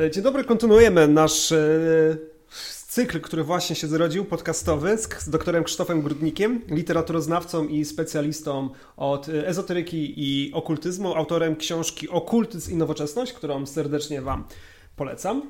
E, dzień dobry, kontynuujemy nasz e, cykl, który właśnie się zrodził, podcastowy z, doktorem Krzysztofem Grudnikiem, literaturoznawcą i specjalistą od e, ezoteryki i okultyzmu, autorem książki Okultyzm i Nowoczesność, którą serdecznie Wam polecam.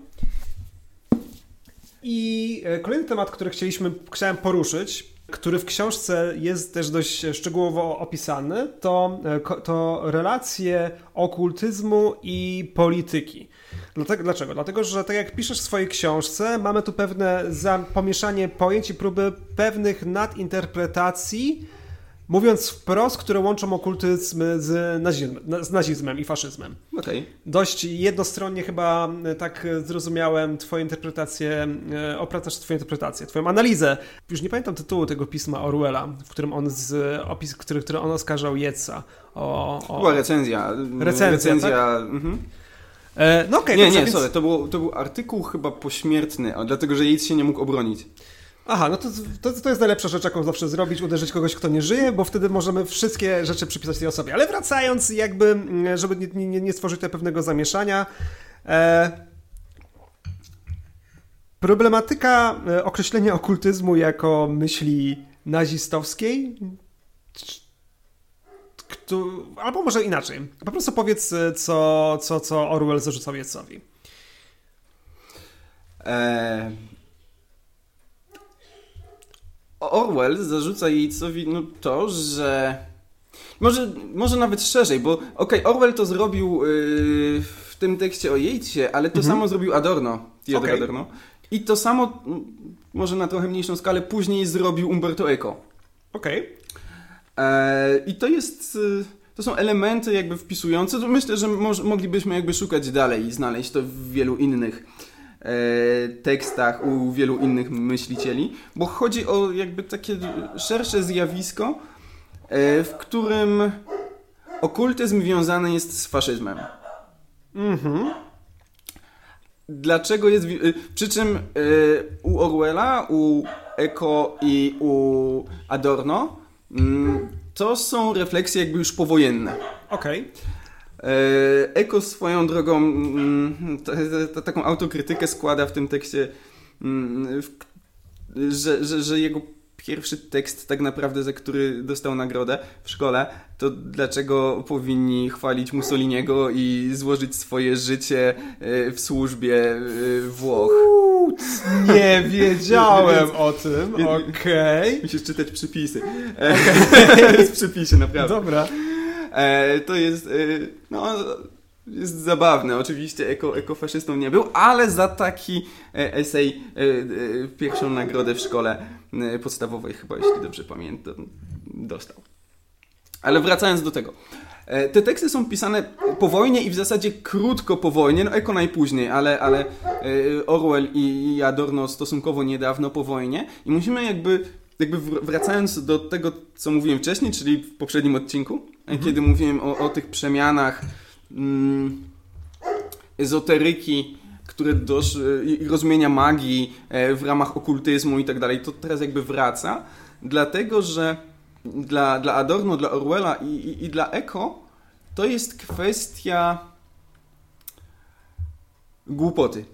I kolejny temat, który chcieliśmy, chciałem poruszyć, który w książce jest też dość szczegółowo opisany, to, to relacje okultyzmu i polityki. Dlatego, dlaczego? Dlatego, że tak jak piszesz w swojej książce, mamy tu pewne pomieszanie pojęć i próby pewnych nadinterpretacji, mówiąc wprost, które łączą okultyzm z, nazizm, z nazizmem i faszyzmem. Okay. Dość jednostronnie chyba e, tak zrozumiałem twoją interpretację, e, opracasz twoją interpretację, twoją analizę. Już nie pamiętam tytułu tego pisma Orwella, w którym on z opis, który, który on oskarżał Jeca. O, o... Była recenzja. Recenzja, recenzja tak? mhm. E, no okay, nie, nie, więc... sorry, to, było, to był artykuł chyba pośmiertny, dlatego że Yates się nie mógł obronić. Aha, no to, to, to jest najlepsza rzecz, jaką zawsze zrobić, uderzyć kogoś, kto nie żyje, bo wtedy możemy wszystkie rzeczy przypisać tej osobie. Ale wracając, jakby, mm, żeby nie, nie, nie stworzyć tutaj pewnego zamieszania, e, problematyka e, określenia okultyzmu jako myśli nazistowskiej albo może inaczej. Po prostu powiedz, e, co, co, co Orwell zarzucał Jecowi. Eee... Orwell zarzuca Yeatsowi no, to, że może, może nawet szerzej, bo okej, okay, Orwell to zrobił yy, w tym tekście o Yeatsie, ale to mhm. samo zrobił Adorno, Theodor okay. Adorno. I to samo, może na trochę mniejszą skalę, później zrobił Umberto Eco. Okej. Okay. E, I to jest. Y, to są elementy jakby wpisujące. Myślę, że moglibyśmy jakby szukać dalej i znaleźć to w wielu innych e, tekstach, u wielu innych myślicieli, bo chodzi o jakby takie szersze zjawisko, e, w którym okultyzm wiązany jest z faszyzmem. Mhm. Dlaczego jest. Przy czym u Orwella, u Eko i u Adorno to są refleksje jakby już powojenne. Okej. Okay. E, Eko swoją drogą mm, taką autokrytykę składa w tym tekście, mm, że, że, że jego pierwszy tekst tak naprawdę, za który dostał nagrodę w szkole, to dlaczego powinni chwalić Mussoliniego i złożyć swoje życie e, w służbie e, Włoch? Nie wiedziałem o tym, okej. Okay. Musisz czytać przypisy. Okay. jest przypisy, naprawdę. Dobra. E, to jest, no jest zabawne. Oczywiście eko, ekofaszystą nie był, ale za taki esej pierwszą nagrodę w szkole podstawowej chyba, jeśli dobrze pamiętam, dostał. Ale wracając do tego. E, te teksty są pisane po wojnie i w zasadzie krótko po wojnie, no Eko najpóźniej, ale, ale e, Orwell i Adorno stosunkowo niedawno po wojnie i musimy jakby, jakby wracając do tego, co mówiłem wcześniej, czyli w poprzednim odcinku, mhm. kiedy mówiłem o, o tych przemianach mm, ezoteryki, które doszły, i rozumienia magii e, w ramach okultyzmu i tak dalej, to teraz jakby wraca, dlatego że dla, dla Adorno, dla Orwella i, i, i dla Eko to jest kwestia głupoty.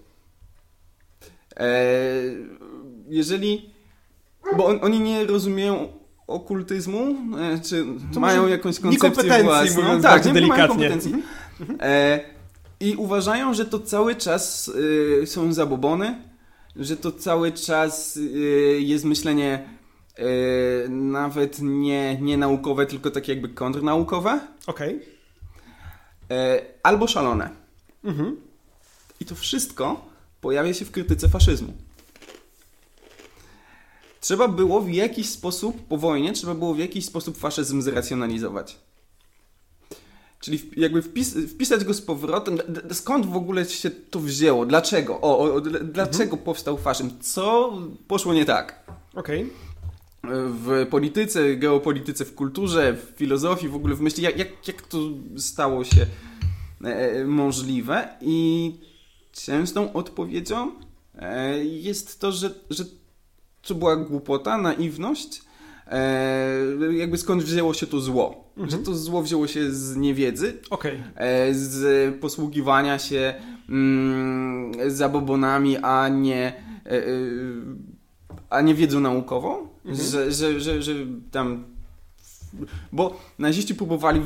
E, jeżeli. Bo on, oni nie rozumieją okultyzmu, e, czy to mają jakąś koncepcję własną. Tak, nie delikatnie. mają kompetencji. E, I uważają, że to cały czas y, są zabobony, że to cały czas y, jest myślenie Yy, nawet nie, nie naukowe, tylko takie jakby kontrnaukowe. Okej. Okay. Albo szalone. Mhm. I to wszystko pojawia się w krytyce faszyzmu. Trzeba było w jakiś sposób, po wojnie, trzeba było w jakiś sposób faszyzm zracjonalizować. Czyli jakby wpis, wpisać go z powrotem. Skąd w ogóle się to wzięło? Dlaczego? O, o dlaczego mhm. powstał faszyzm? Co poszło nie tak? Okej. Okay w polityce, geopolityce, w kulturze, w filozofii, w ogóle w myśli, jak, jak, jak to stało się e, możliwe. I częstą odpowiedzią e, jest to, że, że to była głupota, naiwność, e, jakby skąd wzięło się to zło. Mhm. Że to zło wzięło się z niewiedzy, okay. z posługiwania się mm, zabobonami, a nie, e, e, a nie wiedzą naukową, mhm. że, że, że, że tam. Bo naziści próbowali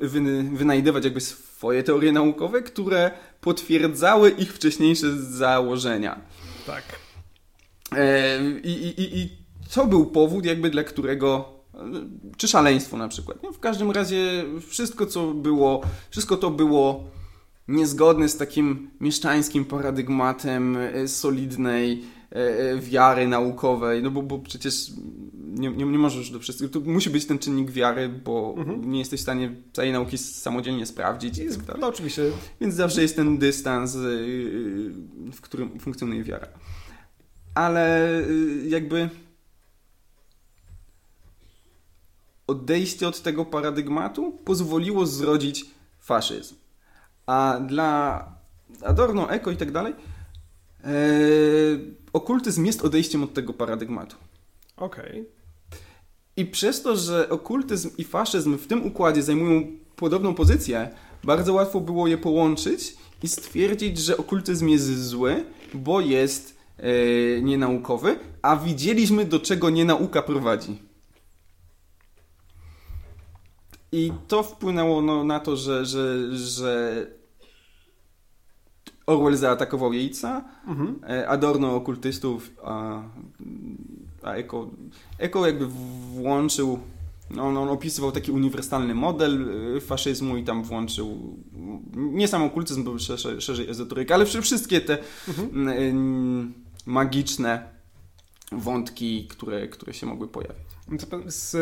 wy, wynajdywać jakby swoje teorie naukowe, które potwierdzały ich wcześniejsze założenia. Tak. E, i, i, I co był powód, jakby dla którego czy szaleństwo na przykład. No, w każdym razie wszystko, co było, wszystko to było niezgodne z takim mieszczańskim paradygmatem e, solidnej e, e, wiary naukowej, no bo, bo przecież nie, nie, nie możesz do wszystkiego, to musi być ten czynnik wiary, bo mhm. nie jesteś w stanie całej nauki samodzielnie sprawdzić. I tak no oczywiście. Więc zawsze jest ten dystans, w którym funkcjonuje wiara. Ale jakby odejście od tego paradygmatu pozwoliło zrodzić faszyzm. A dla Adorno, Eko i tak dalej, e, okultyzm jest odejściem od tego paradygmatu. Okej. Okay. I przez to, że okultyzm i faszyzm w tym układzie zajmują podobną pozycję, bardzo łatwo było je połączyć i stwierdzić, że okultyzm jest zły, bo jest e, nienaukowy, a widzieliśmy, do czego nienauka prowadzi. I to wpłynęło no, na to, że, że, że Orwell zaatakował Yatesa, mhm. E, Adorno okultystów, a, a Eko, Eko jakby włączył, on, on opisywał taki uniwersalny model e, faszyzmu i tam włączył nie sam okultyzm, był szerzej, szerzej ezoteryka, ale wszystkie te mhm. magiczne wątki, które, które się mogły pojawić. Z,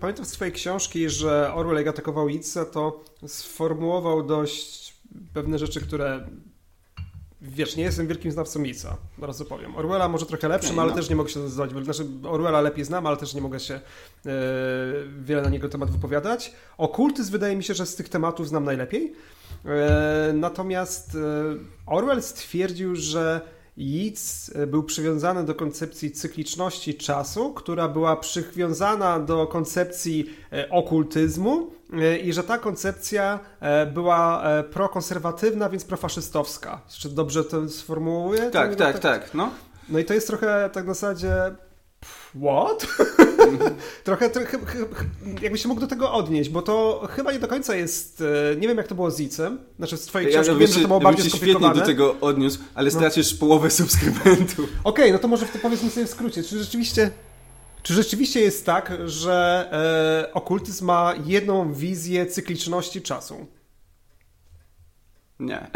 pamiętam z twojej książki, że Orwell jak atakował Itza, to sformułował dość pewne rzeczy, które wiesz, nie jestem wielkim znawcą Itza, zaraz powiem. Orwella może trochę lepszym, ale no. też nie mogę się nazywać, znaczy Orwella lepiej znam, ale też nie mogę się e, wiele na niego temat wypowiadać. Okultyzm wydaje mi się, że z tych tematów znam najlepiej. E, natomiast e, Orwell stwierdził, że Yeats e, był przywiązany do koncepcji cykliczności czasu, która była przywiązana do koncepcji e, okultyzmu e, i że ta koncepcja była prokonserwatywna, więc profaszystowska. Czy dobrze to sformułuję? Tak, tak, tak, tak. No. no i to jest trochę tak na zasadzie what? trochę, trochę, jakby się mógł do tego odnieść, bo to chyba nie do końca jest, e, nie wiem jak to było z Zicem, znaczy z twojej książki ja, wiem, że to było bardziej skomplikowane. świetnie do tego odniósł, ale no. stracisz no. połowę subskrybentów. Okej, okay, no to może powiedzmy sobie w skrócie, czy rzeczywiście... Czy rzeczywiście jest tak, że e, okultyzm ma jedną wizję cykliczności czasu? Nie.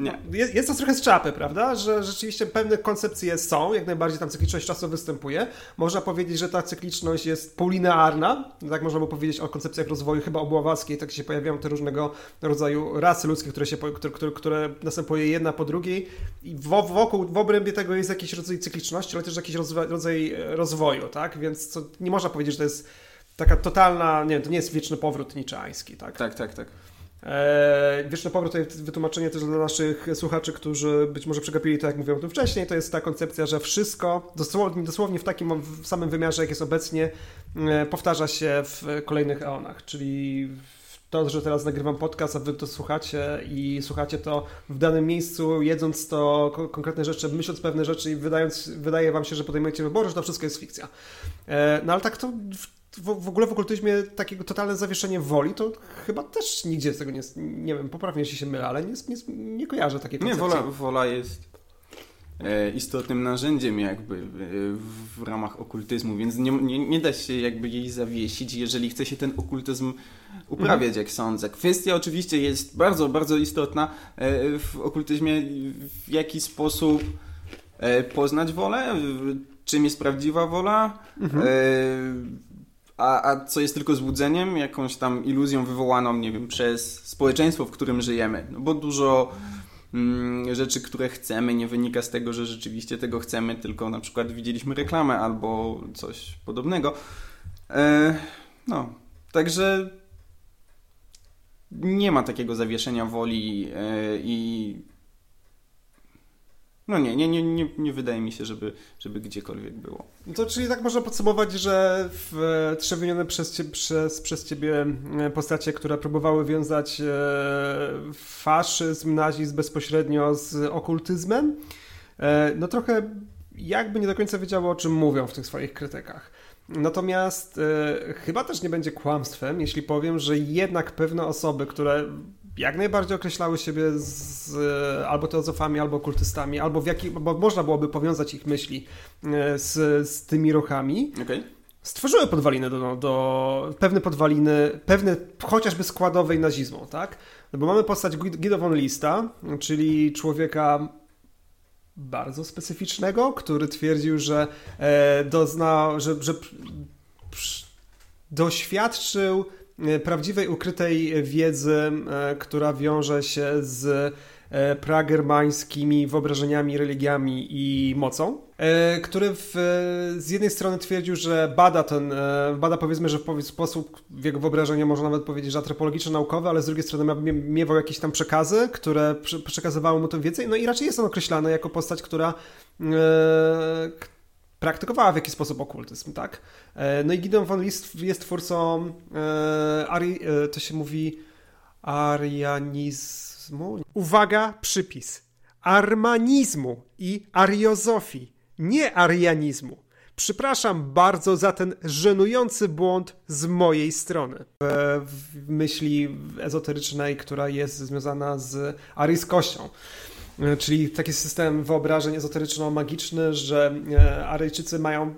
Nie. Jest, jest to trochę z czapy, prawda? Że rzeczywiście pewne koncepcje są, jak najbardziej tam cykliczność czasu występuje. Można powiedzieć, że ta cykliczność jest półlinearna, tak można by powiedzieć o koncepcjach rozwoju chyba obławackiej, tak się pojawiają te różnego rodzaju rasy ludzkie, które, się, które, które, które następuje jedna po drugiej i wokół, w obrębie tego jest jakiś rodzaj cykliczności, ale też jakiś rodzaj rozwoju, tak? Więc co, nie można powiedzieć, że to jest taka totalna, nie wiem, to nie jest wieczny powrót niczeański, tak? Tak, tak, tak. Eee, wieczny powrót to jest wytłumaczenie też dla naszych słuchaczy, którzy być może przegapili to, jak mówiłem o tym wcześniej, to jest ta koncepcja, że wszystko, dosłownie, dosłownie w takim w samym wymiarze, jak jest obecnie, e, powtarza się w kolejnych eonach, czyli to, że teraz nagrywam podcast, a wy to słuchacie i słuchacie to w danym miejscu, jedząc to konkretne rzeczy, myśląc pewne rzeczy i wydając, wydaje wam się, że podejmujecie wybory, że to wszystko jest fikcja. E, no ale tak to w, w ogóle w okultyzmie takiego totalne zawieszenie woli, to chyba też nigdzie z tego nie nie wiem, poprawnie jeśli się mylę, ale nie, nie, nie kojarzę takiej koncepcji. Nie, wola, wola jest e, istotnym narzędziem jakby e, w ramach okultyzmu, więc nie, nie, nie, da się jakby jej zawiesić, jeżeli chce się ten okultyzm uprawiać, mhm. jak sądzę. Kwestia oczywiście jest bardzo, bardzo istotna e, w okultyzmie, w jaki sposób poznać wolę, czym jest prawdziwa wola, mhm a, a co jest tylko złudzeniem, jakąś tam iluzją wywołaną, nie wiem, przez społeczeństwo, w którym żyjemy. No bo dużo mm, rzeczy, które chcemy, nie wynika z tego, że rzeczywiście tego chcemy, tylko na przykład widzieliśmy reklamę albo coś podobnego. E, no, także nie ma takiego zawieszenia woli e, i No nie, nie, nie, nie, nie wydaje mi się, żeby, żeby gdziekolwiek było. To czyli tak można podsumować, że w trzy wymienione przez, przez, przez ciebie e, postacie, które próbowały wiązać e, faszyzm, nazizm bezpośrednio z okultyzmem, e, no trochę jakby nie do końca wiedziało, o czym mówią w tych swoich krytykach. Natomiast e, chyba też nie będzie kłamstwem, jeśli powiem, że jednak pewne osoby, które jak najbardziej określały siebie z albo teozofami, albo okultystami, albo w jaki, bo można byłoby powiązać ich myśli e, z, z tymi ruchami. Okay. Stworzyły podwaliny do, do pewne podwaliny, pewne chociażby składowej nazizmu, tak? No bo mamy postać Guido von Lista, czyli człowieka bardzo specyficznego, który twierdził, że e, doznał, że, że doświadczył e, prawdziwej, ukrytej wiedzy, e, która wiąże się z E, pragermańskimi wyobrażeniami, religiami i mocą, e, który w, z jednej strony twierdził, że bada ten, e, bada powiedzmy, że w sposób w jego wyobrażenia można nawet powiedzieć, że antropologiczno-naukowy, ale z drugiej strony miewał jakieś tam przekazy, które przekazywały mu to więcej, no i raczej jest on określany jako postać, która praktykowała w jakiś sposób okultyzm, tak? No i Gideon von List jest twórcą, Ari, to się mówi arianizm, armanizmu. Uwaga, przypis. Armanizmu i ariozofii, nie arianizmu. Przepraszam bardzo za ten żenujący błąd z mojej strony. W myśli ezoterycznej, która jest związana z aryjskością. Czyli taki system wyobrażeń ezoteryczno-magiczny, że e, Aryjczycy mają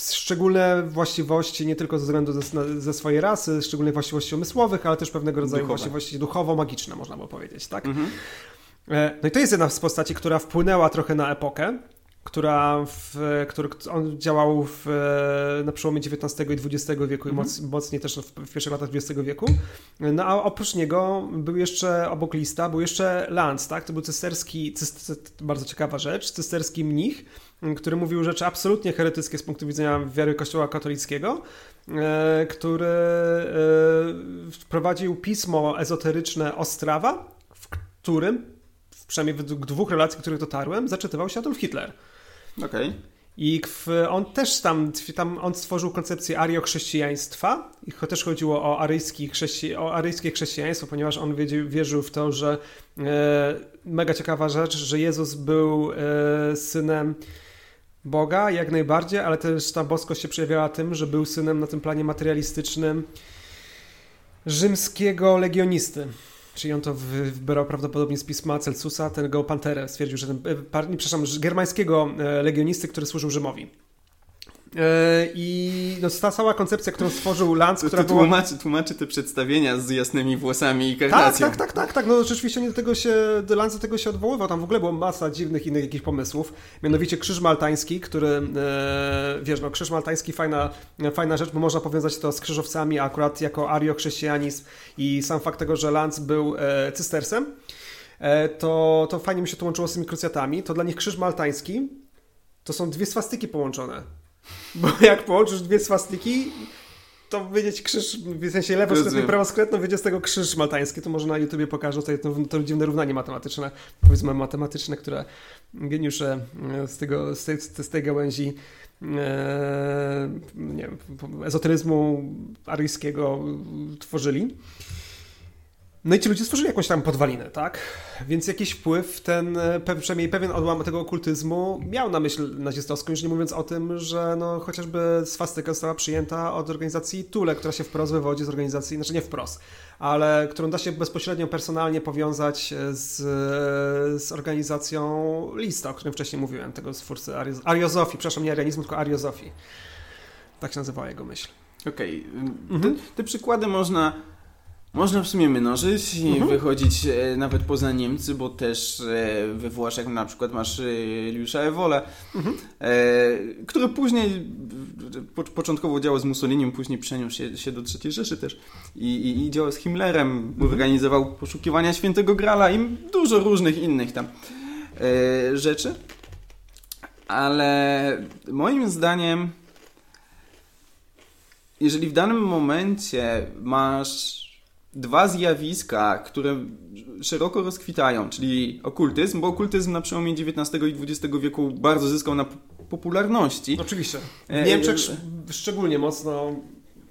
szczególne właściwości nie tylko ze względu ze, ze swojej rasy, szczególnych właściwości umysłowych, ale też pewnego rodzaju Duchowe. właściwości duchowo-magiczne, można by powiedzieć, tak? Mhm. E, no i to jest jedna z postaci, która wpłynęła trochę na epokę, która w, który on działał w, na przełomie XIX i XX wieku i mhm. moc, mocniej też w, w, pierwszych latach XX wieku. No a oprócz niego był jeszcze obok lista, był jeszcze Lanz, tak? To był cysterski, cyster, bardzo ciekawa rzecz, cysterski mnich, który mówił rzeczy absolutnie heretyckie z punktu widzenia wiary Kościoła katolickiego, e, który e, wprowadził pismo ezoteryczne Ostrawa, w którym, przynajmniej według dwóch relacji, których dotarłem, zaczytywał się Adolf Hitler. Okej. Okay. I on też tam, tam on stworzył koncepcję ariochrześcijaństwa i też chodziło o, aryjski chrześci, o aryjskie chrześcijaństwo, ponieważ on wierzył w to, że e, mega ciekawa rzecz, że Jezus był e, synem Boga, jak najbardziej, ale też ta boskość się przejawiała tym, że był synem na tym planie materialistycznym rzymskiego legionisty. Czyli on to wybrał prawdopodobnie z pisma Celsusa, tego Panterę. Stwierdził, że ten, e, przepraszam, germańskiego e, legionisty, który służył Rzymowi. E, I no, ta cała koncepcja, którą stworzył Lanz, to, która to tłumaczy, była... tłumaczy te przedstawienia z jasnymi włosami i karnacją. Tak, tak, tak, tak, tak. No rzeczywiście nie do tego się, do Lanz do tego się odwoływał. Tam w ogóle była masa dziwnych innych jakichś pomysłów. Mianowicie krzyż maltański, który, e, wiesz, no krzyż maltański fajna, fajna rzecz, bo można powiązać to z krzyżowcami akurat jako ario-chrześcijanizm i sam fakt tego, że Lanz był e, cystersem, e, to, to fajnie mi się to łączyło z tymi krucjatami. To dla nich krzyż maltański to są dwie swastyki połączone. Bo jak połączysz dwie swastyki, to wyjdzie krzyż, w sensie lewoskretny i prawoskretny, wyjdzie z tego krzyż maltański, to może na YouTubie pokażę tutaj to, to dziwne równanie matematyczne, powiedzmy matematyczne, które geniusze e, z, tego, z, tej, z tej gałęzi e, nie wiem, ezoteryzmu aryjskiego tworzyli. No i ci ludzie stworzyli jakąś tam podwalinę, tak? Więc jakiś wpływ ten, e, przynajmniej pewien odłamek tego okultyzmu miał na myśl nazistowską, już nie mówiąc o tym, że no chociażby swastyka została przyjęta od organizacji Tule, która się wprost wywodzi z organizacji, znaczy nie wprost, ale którą da się bezpośrednio, personalnie powiązać z, z organizacją Lista, o którym wcześniej mówiłem, tego twórcy Ariozofii, przepraszam, nie arianizmu, tylko Ariozofii. Tak się nazywała jego myśl. Okej, okay. mhm. te, te przykłady można można w sumie mnożyć i mhm. wychodzić e, nawet poza Niemcy, bo też e, we Włoszech na przykład masz e, Liusza Ewole, mhm. e, który później po, początkowo działał z Mussoliniem, później przeniósł się, się do III Rzeszy też i, i, i działał z Himmlerem, mhm. organizował poszukiwania Świętego Grala i dużo różnych innych tam e, rzeczy. Ale moim zdaniem jeżeli w danym momencie masz dwa zjawiska, które szeroko rozkwitają, czyli okultyzm, bo okultyzm na przełomie XIX i XX wieku bardzo zyskał na popularności. Oczywiście. W Niemczech szczególnie mocno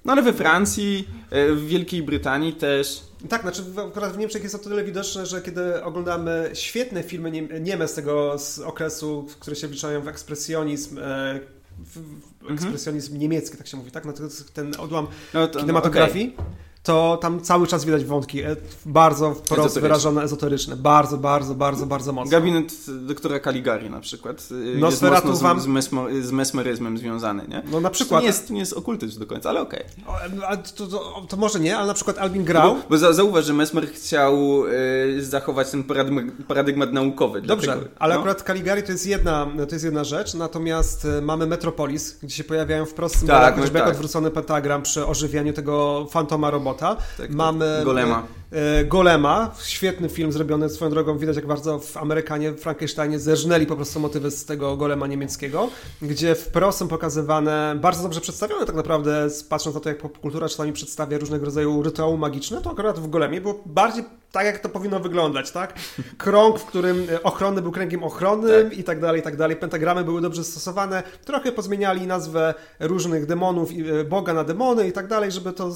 no ale we Francji, e, w Wielkiej Brytanii też. Tak, znaczy akurat w Niemczech jest to tyle widoczne, że kiedy oglądamy świetne filmy nieme z tego z okresu, które się wliczają w ekspresjonizm, e, w, w ekspresjonizm mhm. niemiecki, tak się mówi, tak? No to ten odłam no to, kinematografii. Okay to tam cały czas widać wątki e, bardzo wprost wyrażone, ezoteryczne. Bardzo, bardzo, bardzo, bardzo mocno. Gabinet doktora Caligari na przykład y, Nosferatu jest wam... z, mesmo, z mesmeryzmem związany, nie? No na przykład. To nie jest, nie jest okultyzm do końca, ale okej. Okay. To, to, to, może nie, ale na przykład Albin Grau... Bo, bo zauważ, że Mesmer chciał y, zachować ten paradygmat, paradygmat naukowy. Dobrze, dlatego, ale no? akurat Caligari to jest, jedna, to jest jedna rzecz, natomiast mamy Metropolis, gdzie się pojawiają wprost symbole, tak, chociażby tak. jak odwrócony pentagram przy ożywianiu tego fantoma robota robota. Tak, tak. Mamy Golema. E, Golema, świetny film zrobiony swoją drogą, widać jak bardzo w Amerykanie, w Frankensteinie zerżnęli po prostu motywy z tego Golema niemieckiego, gdzie wprost są pokazywane, bardzo dobrze przedstawione tak naprawdę, patrząc na to jak popkultura czasami przedstawia różnego rodzaju rytuały magiczne, to akurat w Golemie było bardziej tak, jak to powinno wyglądać, tak? Krąg, w którym e, ochronny był kręgiem ochronnym tak. i tak dalej, i tak dalej. Pentagramy były dobrze stosowane. Trochę pozmieniali nazwę różnych demonów, e, Boga na demony i tak dalej, żeby to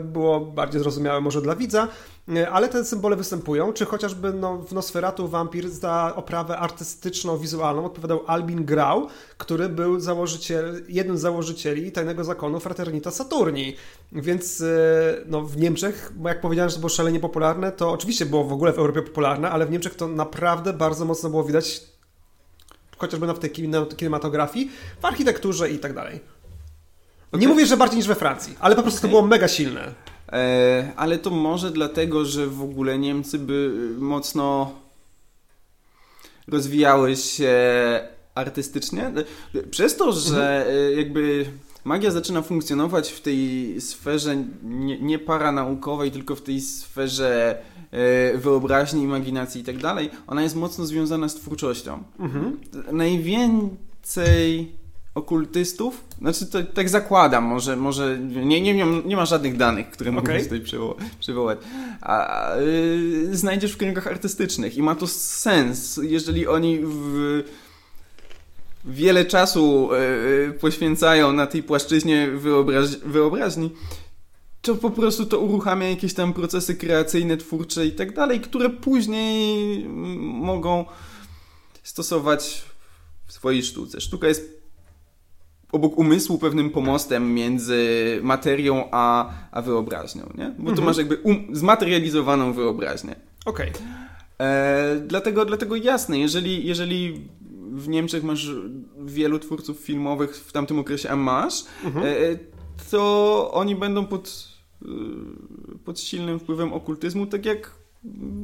było bardziej zrozumiałe może dla widza. E, ale te symbole występują, czy chociażby no, w Nosferatu wampir za oprawę artystyczną, wizualną odpowiadał Albin Grau, który był założyciel, jednym z założycieli tajnego zakonu Fraternita Saturni. Więc e, no, w Niemczech, jak powiedziałem, że to było szalenie popularne, to oczywiście było w ogóle w Europie popularne, ale w Niemczech to naprawdę bardzo mocno było widać, chociażby na w tej kinematografii, w architekturze i tak dalej. Okay. Nie mówię, że bardziej niż we Francji, ale po prostu okay. to było mega silne. E, ale to może dlatego, że w ogóle Niemcy by mocno rozwijały się artystycznie. Przez to, że mhm. E, jakby magia zaczyna funkcjonować w tej sferze nie, nie paranaukowej, tylko w tej sferze e, wyobraźni, imaginacji i tak dalej, ona jest mocno związana z twórczością. Mhm. Najwięcej okultystów, znaczy to, tak zakładam, może, może nie, nie, nie, nie ma żadnych danych, które okay. mógłbym tutaj przywo przywołać, a, a y, znajdziesz w kręgach artystycznych i ma to sens, jeżeli oni w, wiele czasu y, poświęcają na tej płaszczyźnie wyobraź wyobraźni, to po prostu to uruchamia jakieś tam procesy kreacyjne, twórcze i tak dalej, które później mogą stosować w swojej sztuce. Sztuka jest obok umysłu pewnym pomostem między materią a, a wyobraźnią, nie? Bo mhm. tu masz jakby um, zmaterializowaną wyobraźnię. Okej. Okay. E, dlatego, dlatego jasne, jeżeli, jeżeli w Niemczech masz wielu twórców filmowych w tamtym okresie, a masz, mhm. e, to oni będą pod, e, pod silnym wpływem okultyzmu, tak jak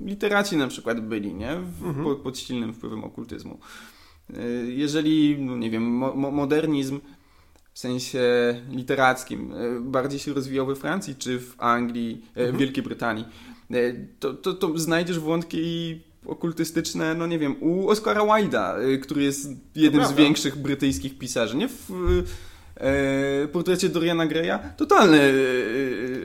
literaci na przykład byli, nie? W, mhm. pod, pod silnym wpływem okultyzmu. E, jeżeli, no nie wiem, mo modernizm w sensie literackim e, bardziej się rozwijał we Francji czy w Anglii, e, mhm. w Wielkiej Brytanii, e, to, to, to znajdziesz wątki okultystyczne, no nie wiem, u Oscara Wilde'a, który jest jednym z większych brytyjskich pisarzy, nie? W e, portrecie Doriana Greya totalny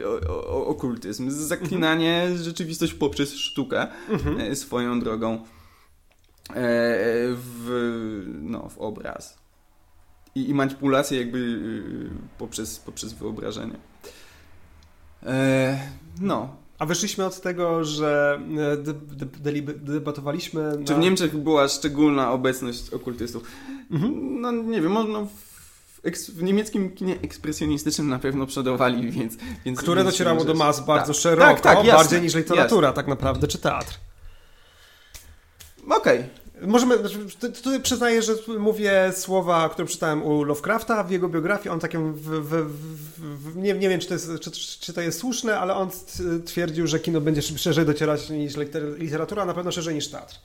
e, o, okultyzm, zaklinanie mhm. rzeczywistość poprzez sztukę mhm. swoją drogą w, no, w obraz i, i manipulację jakby y, poprzez, poprzez wyobrażenie. E, no. A wyszliśmy od tego, że e, debatowaliśmy. Na... Czy w Niemczech była szczególna obecność okultystów? Mhm. No nie wiem, można w, w, niemieckim kinie ekspresjonistycznym na pewno przodowali, więc. więc Które docierało do mas bardzo tak. szeroko, tak, tak, jasne, bardziej niż literatura, jasne. tak naprawdę, czy teatr. Okej. Okay. Możemy, znaczy, tutaj przyznaję, że mówię słowa, które czytałem u Lovecrafta w jego biografii. On takim, w, w, w, nie, nie wiem, czy to, jest, czy, czy to jest słuszne, ale on twierdził, że kino będzie szerzej docierać niż literatura, a na pewno szerzej niż teatr.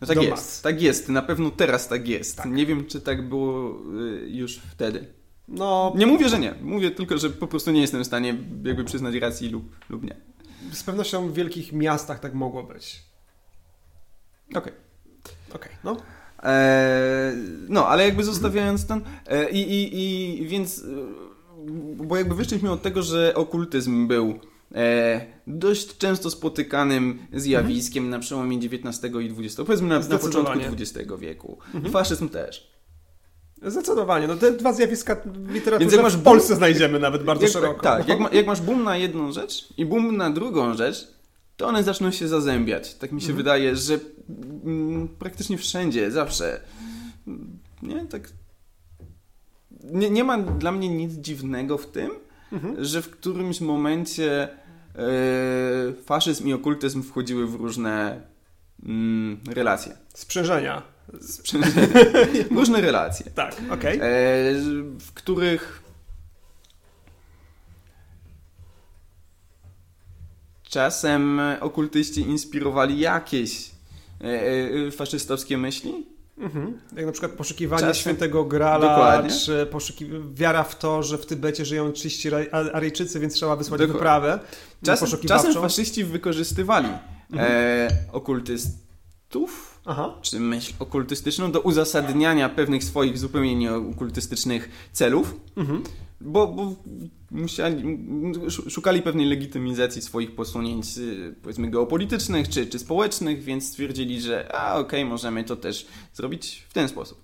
No tak Do jest, mas. tak jest. Na pewno teraz tak jest. Tak. Nie wiem, czy tak było y, już wtedy. No, nie mówię, że nie. Mówię tylko, że po prostu nie jestem w stanie jakby przyznać racji lub, lub nie. Z pewnością w wielkich miastach tak mogło być. Okej. Okay. okay. no. E, no, ale jakby zostawiając ten. E, i, i, I więc bo jakby wyszliśmy od tego, że okultyzm był e, dość często spotykanym zjawiskiem na przełomie XIX i XX, powiedzmy na, na początku. XX wieku. I faszyzm też. Zdecydowanie. No te dwa zjawiska literaturze Więc jak masz w Polsce znajdziemy nawet bardzo Jak, szeroko. tak, jak, ma, jak masz boom na jedną rzecz i boom na drugą rzecz, to one zaczną się zazębiać. Tak mi się wydaje, że mm, praktycznie wszędzie, zawsze. Nie, tak. Nie, nie ma dla mnie nic dziwnego w tym, że w którymś momencie e, faszyzm i okultyzm wchodziły w różne mm, relacje. Sprzężenia. różne relacje. Tak, okej. E, w których czasem okultyści inspirowali jakieś e, e, faszystowskie myśli. Mhm. Jak na przykład poszukiwanie Czasem- świętego Grala, Dokładnie. czy poszuki... wiara w to, że w Tybecie żyją czyści Aryjczycy, więc trzeba wysłać Dokładnie. wyprawę Czasem, czasem faszyści wykorzystywali e, okultystów, Aha. czy myśl okultystyczną do uzasadniania pewnych swoich zupełnie nieokultystycznych celów. Mhm. Bo, bo musieli, szukali pewnej legitymizacji swoich posunięć, y, powiedzmy, geopolitycznych czy, czy społecznych, więc stwierdzili, że a okej, możemy to też zrobić w ten sposób.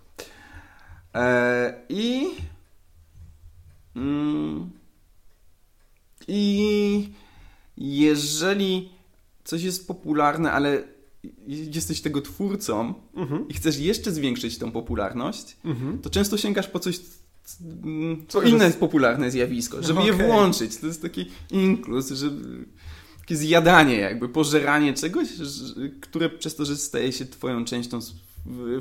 E, I. Mm, I jeżeli coś jest popularne, ale jesteś tego twórcą Mhm. i chcesz jeszcze zwiększyć tą popularność, Mhm. to często sięgasz po coś, co inne jest- popularne zjawisko, żeby je Okej. włączyć. To jest taki inkluz, że takie zjadanie jakby, pożeranie czegoś, które przez to, że staje się twoją częścią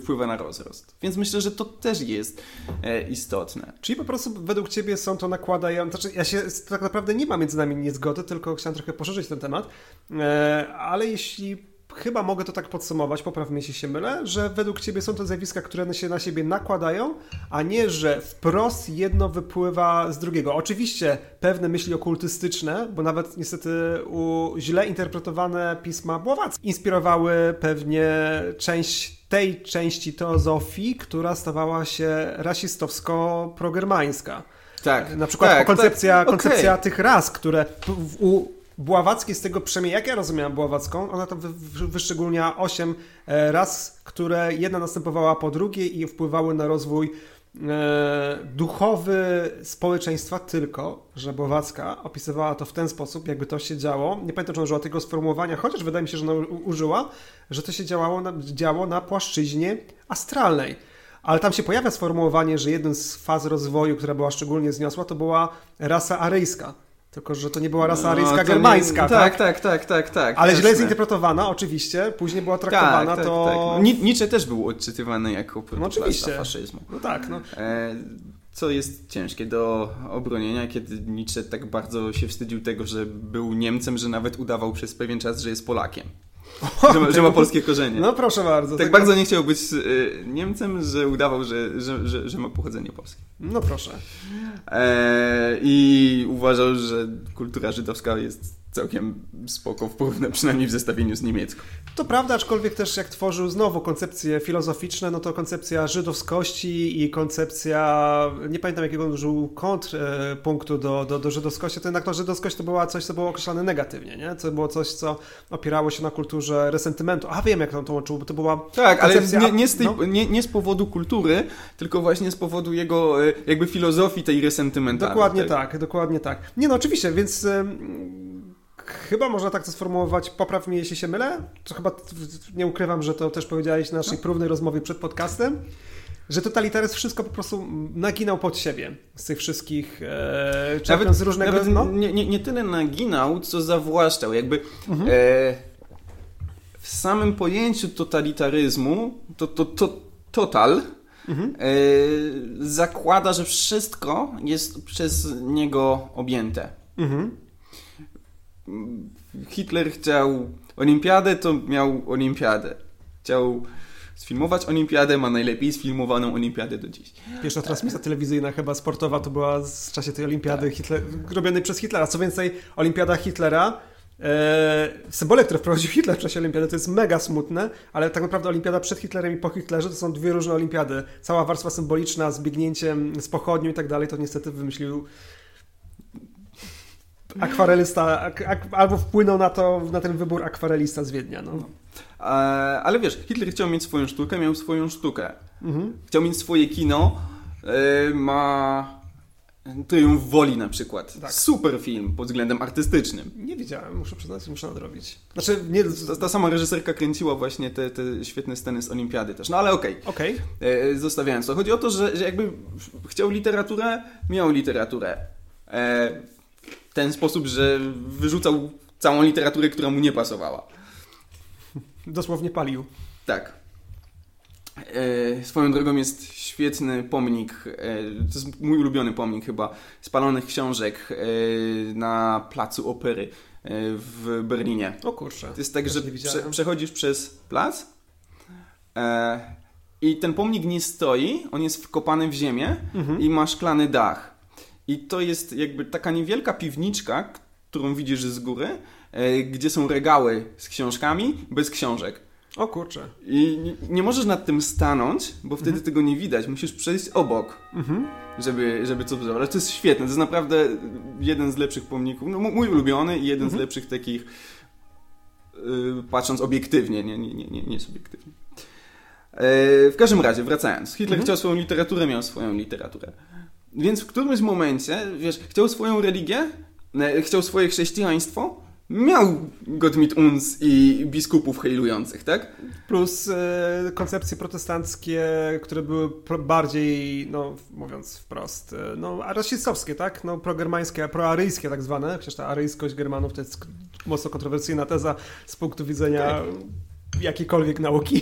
wpływa na rozrost. Więc myślę, że to też jest e, istotne. Czyli po prostu według Ciebie są to nakładające... Znaczy, ja się tak naprawdę nie ma między nami niezgody, tylko chciałem trochę poszerzyć ten temat, e, ale jeśli... Chyba mogę to tak podsumować, popraw mnie, jeśli się mylę, że według Ciebie są to zjawiska, które się na siebie nakładają, a nie, że wprost jedno wypływa z drugiego. Oczywiście pewne myśli okultystyczne, bo nawet niestety u źle interpretowane pisma Bławackie inspirowały pewnie część tej części teozofii, która stawała się rasistowsko-progermańska. Tak. Na przykład tak, koncepcja, tak, koncepcja okej. tych ras, które u Bławackiej z tego przynajmniej jak ja rozumiałem Bławacką, ona tam wy, wy, wyszczególnia osiem e, ras, które jedna następowała po drugiej i wpływały na rozwój e, duchowy społeczeństwa, tylko że Bławacka opisywała to w ten sposób, jakby to się działo. Nie pamiętam, czy użyła tego sformułowania, chociaż wydaje mi się, że ona użyła, że to się działało na, działo na płaszczyźnie astralnej. Ale tam się pojawia sformułowanie, że jedną z faz rozwoju, która była szczególnie zniosła, to była rasa aryjska. Tylko, że to nie była rasa No, aryjska to nie- germańska, tak? Tak, tak, tak, tak, tak. Ale źle zinterpretowana, oczywiście. Później była traktowana Tak, tak, to... tak. No, Ni- Nietzsche też był odczytywany jako No oczywiście. faszyzmu. No tak, no. E, Co jest ciężkie do obronienia, kiedy Nietzsche tak bardzo się wstydził tego, że był Niemcem, że nawet udawał przez pewien czas, że jest Polakiem. Że ma, że ma polskie korzenie. No proszę bardzo. tak bardzo nie chciał być e, Niemcem, że udawał, że, że, że, że ma pochodzenie polskie. No proszę. E, I uważał, że kultura żydowska jest całkiem spoko w porównaniu, przynajmniej w zestawieniu z niemiecką. To prawda, aczkolwiek też jak tworzył znowu koncepcje filozoficzne, no to koncepcja żydowskości i koncepcja, nie pamiętam jakiego on użył kontrpunktu do, do, do żydowskości, to jednak to żydowskość to była coś, co było określane negatywnie, nie? To było coś, co opierało się na kulturze resentymentu. A wiem, jak on to łączył, bo to była Tak, ale nie, nie, z tej, no. nie, nie z powodu kultury, tylko właśnie z powodu jego e, jakby filozofii tej resentymentalnej. Dokładnie tak, dokładnie tak. Nie no, oczywiście, więc chyba można tak to sformułować, popraw mnie, jeśli się mylę, to chyba nie ukrywam, że to też powiedziałeś na naszej próbnej rozmowie przed podcastem, że totalitaryzm wszystko po prostu naginał pod siebie z tych wszystkich, e, czerpiąc z różnego... nawet no, nie, nie, nie tyle naginał, co zawłaszczał. Jakby Mhm. e, w samym pojęciu totalitaryzmu to, to, to total Mhm. e, zakłada, że wszystko jest przez niego objęte. mhm. Hitler chciał olimpiadę, to miał olimpiadę. Chciał sfilmować olimpiadę, ma najlepiej sfilmowaną olimpiadę do dziś. Pierwsza transmisja telewizyjna chyba sportowa to była z- w czasie tej olimpiady Tak. Hitler, robionej przez Hitlera. Co więcej, olimpiada Hitlera, e, symbole, które wprowadził Hitler w czasie olimpiady, to jest mega smutne, ale tak naprawdę olimpiada przed Hitlerem i po Hitlerze to są dwie różne olimpiady. Cała warstwa symboliczna z biegnięciem, z pochodnią i tak dalej, to niestety wymyślił akwarelista, ak, ak, albo wpłynął na to, na ten wybór akwarelista z Wiednia. No. E, ale wiesz, Hitler chciał mieć swoją sztukę, miał swoją sztukę. Mhm. Chciał mieć swoje kino, e, ma Triumf Woli na przykład. Tak. Super film pod względem artystycznym. Nie widziałem, muszę przyznać, muszę nadrobić. Znaczy, nie... Ta, ta sama reżyserka kręciła właśnie te, te świetne sceny z Olimpiady też. No ale okej. Okay. okay. E, zostawiając to. Chodzi o to, że, że jakby chciał literaturę, miał literaturę. E, w ten sposób, że wyrzucał całą literaturę, która mu nie pasowała. Dosłownie palił. Tak. E, swoją drogą jest świetny pomnik, e, to jest mój ulubiony pomnik chyba, spalonych książek e, na placu opery e, w Berlinie. O kurczę. To jest tak, że prze, przechodzisz przez plac e, i ten pomnik nie stoi, on jest wkopany w ziemię mhm. i ma szklany dach. I to jest jakby taka niewielka piwniczka, którą widzisz z góry, e, gdzie są regały z książkami, bez książek. O kurczę. I nie, możesz nad tym stanąć, bo wtedy mhm. tego nie widać. Musisz przejść obok, mhm. żeby, żeby co zobaczyć. Ale to jest świetne. To jest naprawdę jeden z lepszych pomników. No, mój ulubiony i jeden mhm. z lepszych takich, yy, patrząc obiektywnie, nie, nie, nie, nie subiektywnie. Yy, w każdym razie, wracając. Hitler mhm. chciał swoją literaturę, miał swoją literaturę. Więc w którymś momencie, wiesz, chciał swoją religię, chciał swoje chrześcijaństwo, miał Gottmit Uns i biskupów hejlujących, tak? Plus e, koncepcje protestanckie, które były bardziej, no mówiąc wprost, e, no rasistowskie, tak? No progermańskie, proaryjskie tak zwane, chociaż ta aryjskość Germanów to jest mocno kontrowersyjna teza z punktu widzenia tak. jakiejkolwiek nauki.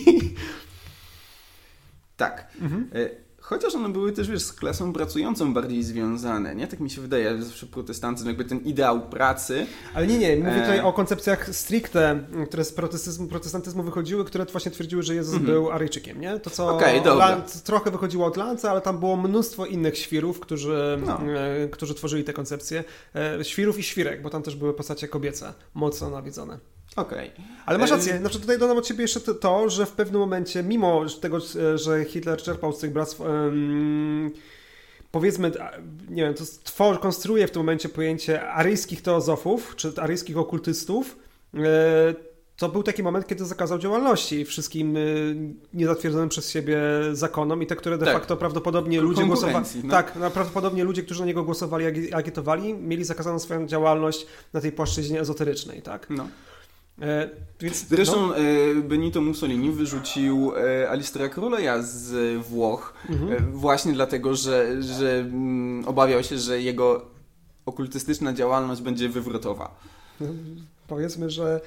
Tak. Mhm. E, Chociaż one były też, wiesz, z klasą pracującą bardziej związane, nie? Tak mi się wydaje, zawsze protestantyzm, jakby ten ideał pracy. Ale nie, nie, mówię tutaj e... o koncepcjach stricte, które z protestantyzmu, protestantyzmu wychodziły, które właśnie twierdziły, że Jezus mm -hmm. był Aryjczykiem, nie? To co okay, Land, trochę wychodziło od Lanza, ale tam było mnóstwo innych świrów, którzy, no. e, którzy tworzyli te koncepcje. E, świrów i świrek, bo tam też były postacie kobiece, mocno nawiedzone. Okej. Okay. Ale masz rację. Znaczy tutaj dodam od ciebie jeszcze to, że w pewnym momencie, mimo tego, że Hitler czerpał z tych bractw um, powiedzmy, nie wiem, to stwor, konstruuje w tym momencie pojęcie aryjskich teozofów, czy aryjskich okultystów, e, to był taki moment, kiedy zakazał działalności wszystkim e, niezatwierdzonym przez siebie zakonom i te, które de tak. facto prawdopodobnie ludzie głosowali. No. Tak, no, prawdopodobnie ludzie, którzy na niego głosowali, agitowali, mieli zakazaną swoją działalność na tej płaszczyźnie ezoterycznej, tak? No. E, więc, Zresztą no. e, Benito Mussolini wyrzucił e, Alistera Króleja z Włoch mhm. e, właśnie dlatego, że, że m, mm, obawiał się, że jego okultystyczna działalność będzie wywrotowa. No, powiedzmy, że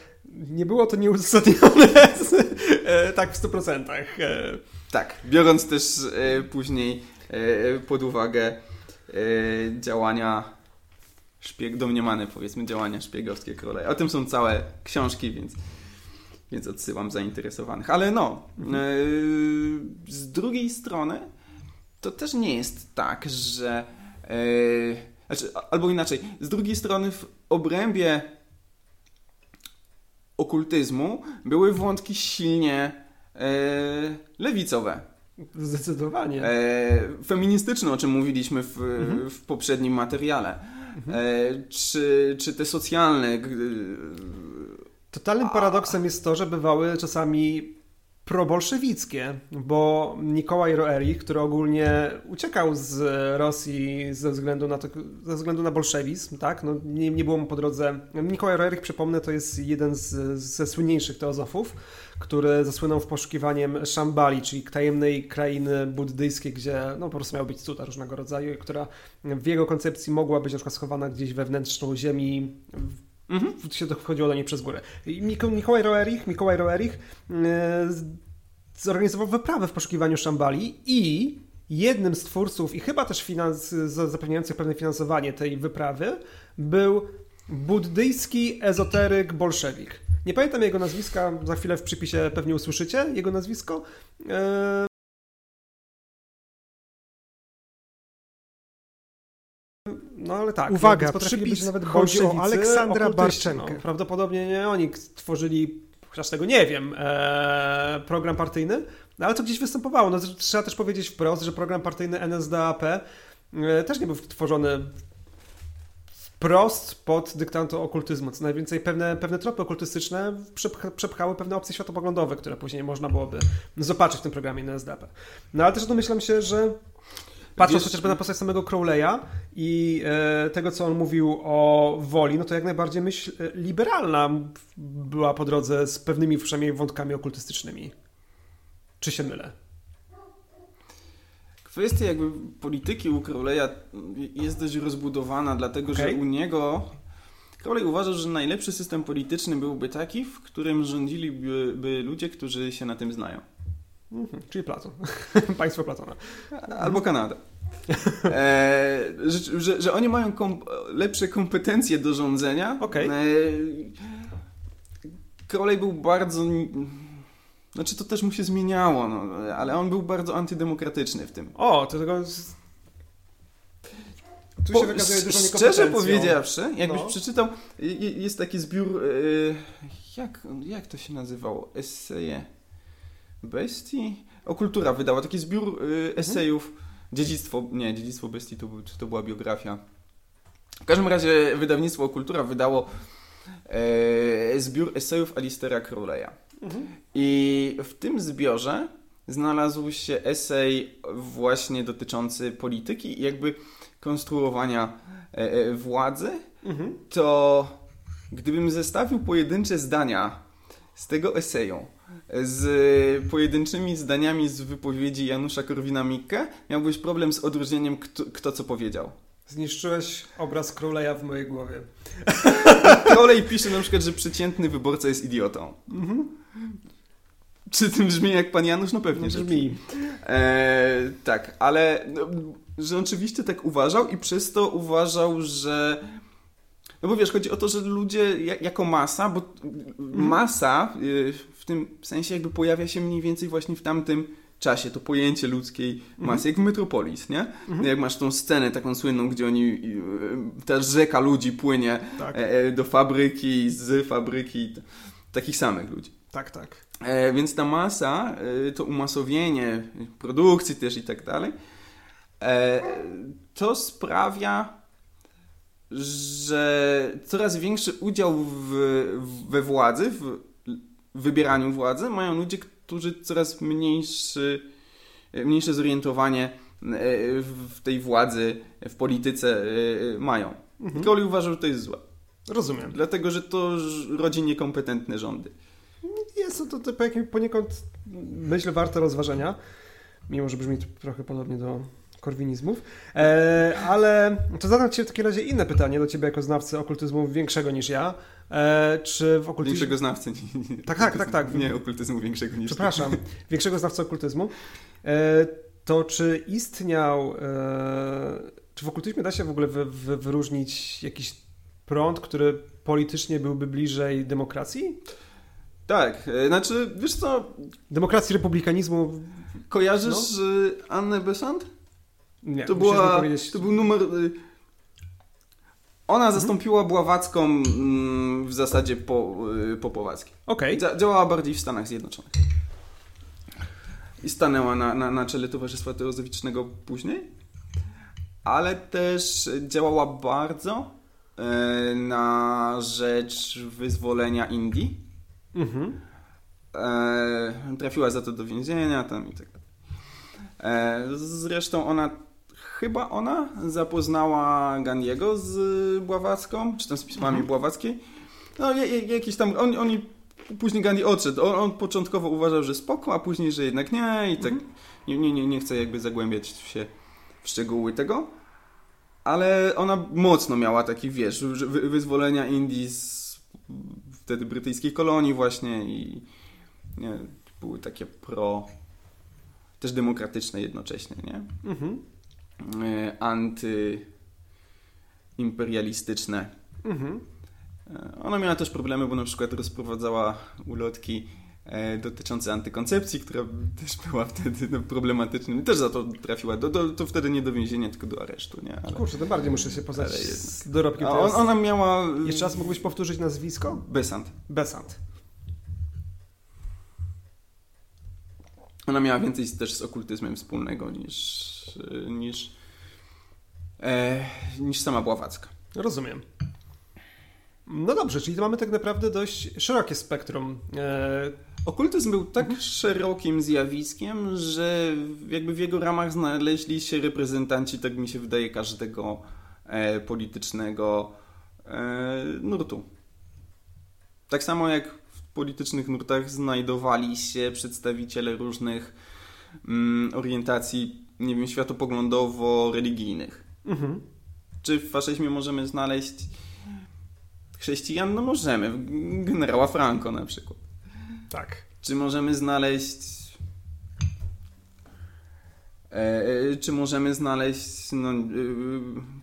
nie było to nieuzasadnione tak w 100%. E. Tak, biorąc też później pod uwagę działania szpieg, domniemane powiedzmy działania szpiegowskie króla. O tym są całe książki, więc, więc odsyłam zainteresowanych. Ale no, yy, z drugiej strony to też nie jest tak, że yy, znaczy, albo inaczej, z drugiej strony w obrębie okultyzmu były wątki silnie yy, lewicowe. Zdecydowanie. feministyczne, o czym mówiliśmy w, mhm. w poprzednim materiale mhm. czy, czy te socjalne. Totalnym paradoksem jest to, że bywały czasami probolszewickie, bo Nikołaj Roerich, który ogólnie uciekał z Rosji ze względu na, to, ze względu na bolszewizm, tak? No, nie, nie było mu po drodze... Nikołaj Roerich, przypomnę, to jest jeden z, ze słynniejszych teozofów, który zasłynął w poszukiwaniem Szambali, czyli tajemnej krainy buddyjskiej, gdzie no, po prostu miał być cuda różnego rodzaju, która w jego koncepcji mogła być na przykład schowana gdzieś wewnętrzną ziemi, Mhm. się wchodziło do niej przez górę. Mikołaj Roerich, Mikołaj Roerich yy, zorganizował wyprawę w poszukiwaniu Szambali i jednym z twórców i chyba też finans, zapewniających pewne finansowanie tej wyprawy był buddyjski ezoteryk bolszewik. Nie pamiętam jego nazwiska, za chwilę w przypisie pewnie usłyszycie jego nazwisko. No ale tak. Uwaga, przypis nawet chodzi o Aleksandra Barczenkę. No, prawdopodobnie nie oni tworzyli, chociaż tego nie wiem, e, program partyjny, no, ale to gdzieś występowało. No, trzeba też powiedzieć wprost, że program partyjny NSDAP e, też nie był tworzony wprost pod dyktando okultyzmu. Co najwięcej pewne, pewne tropy okultystyczne przepcha, przepchały pewne opcje światopoglądowe, które później można byłoby zobaczyć w tym programie NSDAP. No ale też domyślam się, że Patrząc Wiesz, chociażby na postać samego Crowleya i e, tego, co on mówił o woli, no to jak najbardziej myśl e, liberalna była po drodze z pewnymi przynajmniej wątkami okultystycznymi. Czy się mylę? Kwestia jakby polityki u Crowleya jest dość rozbudowana, dlatego okay. że u niego Crowley uważał, że najlepszy system polityczny byłby taki, w którym rządziliby by ludzie, którzy się na tym znają. Mhm, czyli Platon. Państwo Platona. Albo Kanada. E, że, że, że, oni mają kom lepsze kompetencje do rządzenia. Okay. E, Crowley był bardzo znaczy to też mu się zmieniało, no, ale on był bardzo antydemokratyczny w tym. O, to tego... Tu się wykazuje dużo Szczerze powiedziawszy, jakbyś no. przeczytał, jest taki zbiór, y, jak, jak to się nazywało? Eseje bestii? O, Kultura wydała taki zbiór y, mhm. esejów. Mhm. Dziedzictwo, nie, Dziedzictwo bestii to, to była biografia. W każdym razie wydawnictwo Kultura wydało e, zbiór esejów Alistera Crowleya. I w tym zbiorze znalazł się esej właśnie dotyczący polityki i jakby konstruowania e, e, władzy. Mhm. To gdybym zestawił pojedyncze zdania z tego eseju z pojedynczymi zdaniami z wypowiedzi Janusza Korwina-Mikke, miałbyś problem z odróżnieniem, kto, kto co powiedział. Zniszczyłeś obraz Crowleya w mojej głowie. Crowley pisze na przykład, że przeciętny wyborca jest idiotą. Mhm. Czy tym brzmi jak pan Janusz? No pewnie, no, że brzmi. E, tak, ale no, że oczywiście tak uważał i przez to uważał, że no bo wiesz, chodzi o to, że ludzie jako masa, bo mhm. masa y, tym sensie jakby pojawia się mniej więcej właśnie w tamtym czasie, to pojęcie ludzkiej masy, mhm. jak w Metropolis, nie? Mhm. Jak masz tą scenę taką słynną, gdzie oni, y, ta rzeka ludzi płynie tak. E, e, do fabryki, z fabryki, takich samych ludzi. Tak, tak. E, więc ta masa, e, to umasowienie produkcji też i tak dalej, e, to sprawia, że coraz większy udział w, we władzy, w wybieraniu władzy mają ludzie, którzy coraz mniejszy, mniejsze zorientowanie e, w tej władzy, w polityce e, mają. Mhm. Crowley uważał, że to jest złe. Rozumiem. Dlatego, że to rodzi niekompetentne rządy jest to, to, to poniekąd, myślę, warte rozważenia, mimo że brzmi to trochę podobnie do korwinizmów. E, ale to zadam Ci w takim razie inne pytanie do Ciebie jako znawcy okultyzmu większego niż ja. E, czy w okultyzmie... Większego znawcy. Nie, nie, tak, tak, tak, tak. Nie okultyzmu większego niż Przepraszam. Większego znawcy okultyzmu. E, to czy istniał... E, czy w okultyzmie da się w ogóle wy, wy, wyróżnić jakiś prąd, który politycznie byłby bliżej demokracji? Tak, e, znaczy, wiesz co... Demokracji, republikanizmu... Kojarzysz no? E, Annę Besant? Nie, to, była, to był numer... E, ona mhm. zastąpiła Bławacką mm, w zasadzie po, po Pławackiej. Okay. Działała bardziej w Stanach Zjednoczonych. I stanęła na, na, na czele Towarzystwa Teozoficznego później. Ale też działała bardzo na rzecz wyzwolenia Indii Mhm. E, trafiła za to do więzienia tam i tak dalej. E, zresztą ona, chyba ona zapoznała Gandiego z Bławacką, czy tam z pismami mhm. Bławackiej. No jakiś tam, on, oni, później Gandhi odszedł. On, on, początkowo uważał, że spoko, a później, że jednak nie i tak mhm. nie, nie, nie chce jakby zagłębiać się w szczegóły tego. Ale ona mocno miała taki, wiesz, wyzwolenia Indii z wtedy brytyjskiej kolonii właśnie i nie, były takie pro też demokratyczne jednocześnie, nie? Mhm. E, antyimperialistyczne. Mhm. E, ona miała też problemy, bo na przykład rozprowadzała ulotki e, dotyczące antykoncepcji, która też była wtedy no, problematyczna. Też za to trafiła. Do, do, to wtedy nie do więzienia, tylko do aresztu. Nie? Ale, Kurczę, to bardziej muszę się poznać z dorobkiem. A on, ona miała... Jeszcze raz mógłbyś powtórzyć nazwisko? Besant. Besant. Ona miała więcej też z okultyzmem wspólnego niż, niż, e, niż sama Bławacka. Rozumiem. No dobrze, czyli mamy tak naprawdę dość szerokie spektrum. E... Okultyzm był tak mhm. szerokim zjawiskiem, że jakby w jego ramach znaleźli się reprezentanci, tak mi się wydaje, każdego e, politycznego e, nurtu. Tak samo jak politycznych nurtach znajdowali się przedstawiciele różnych mm, orientacji, nie wiem, światopoglądowo-religijnych. Mhm. Czy w faszyzmie możemy znaleźć chrześcijan? No możemy. Generała Franco na przykład. Tak. Czy możemy znaleźć E, e czy możemy znaleźć no, e,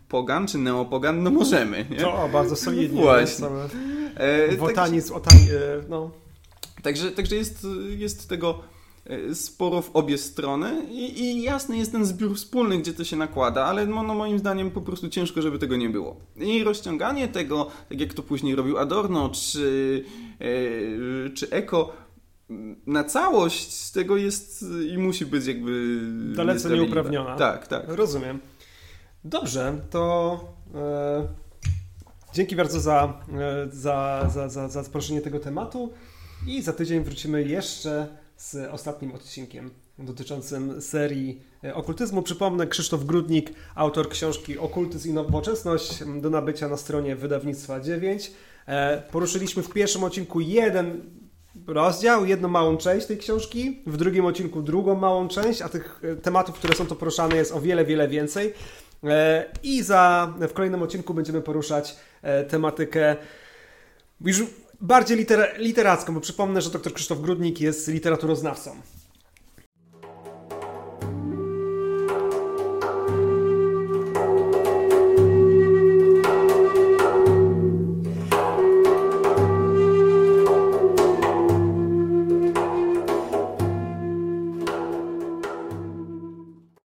pogan czy neopogan? No możemy. Nie? To bardzo solidnie. Właśnie. E, Wotanizm, także, e, no. Także, także jest, jest tego E, sporo w obie strony i, i, jasny jest ten zbiór wspólny, gdzie to się nakłada, ale no, no, moim zdaniem po prostu ciężko, żeby tego nie było. I rozciąganie tego, tak jak to później robił Adorno czy, e, czy Eko, na całość tego jest i musi być jakby dalece nieuprawniona. Tak, tak. Rozumiem. Dobrze, to e, dzięki bardzo za, e, za, za, za, za tego tematu i za tydzień wrócimy jeszcze z ostatnim odcinkiem dotyczącym serii e, okultyzmu. Przypomnę, Krzysztof Grudnik, autor książki Okultyzm i Nowoczesność do nabycia na stronie wydawnictwa 9. E, poruszyliśmy w pierwszym odcinku jeden rozdział, jedną małą część tej książki, w drugim odcinku drugą małą część, a tych e, tematów, które są tu poruszane jest o wiele, wiele więcej. I za, w kolejnym odcinku będziemy poruszać tematykę już bardziej liter literacką, bo przypomnę, że dr Krzysztof Grudnik jest literaturoznawcą.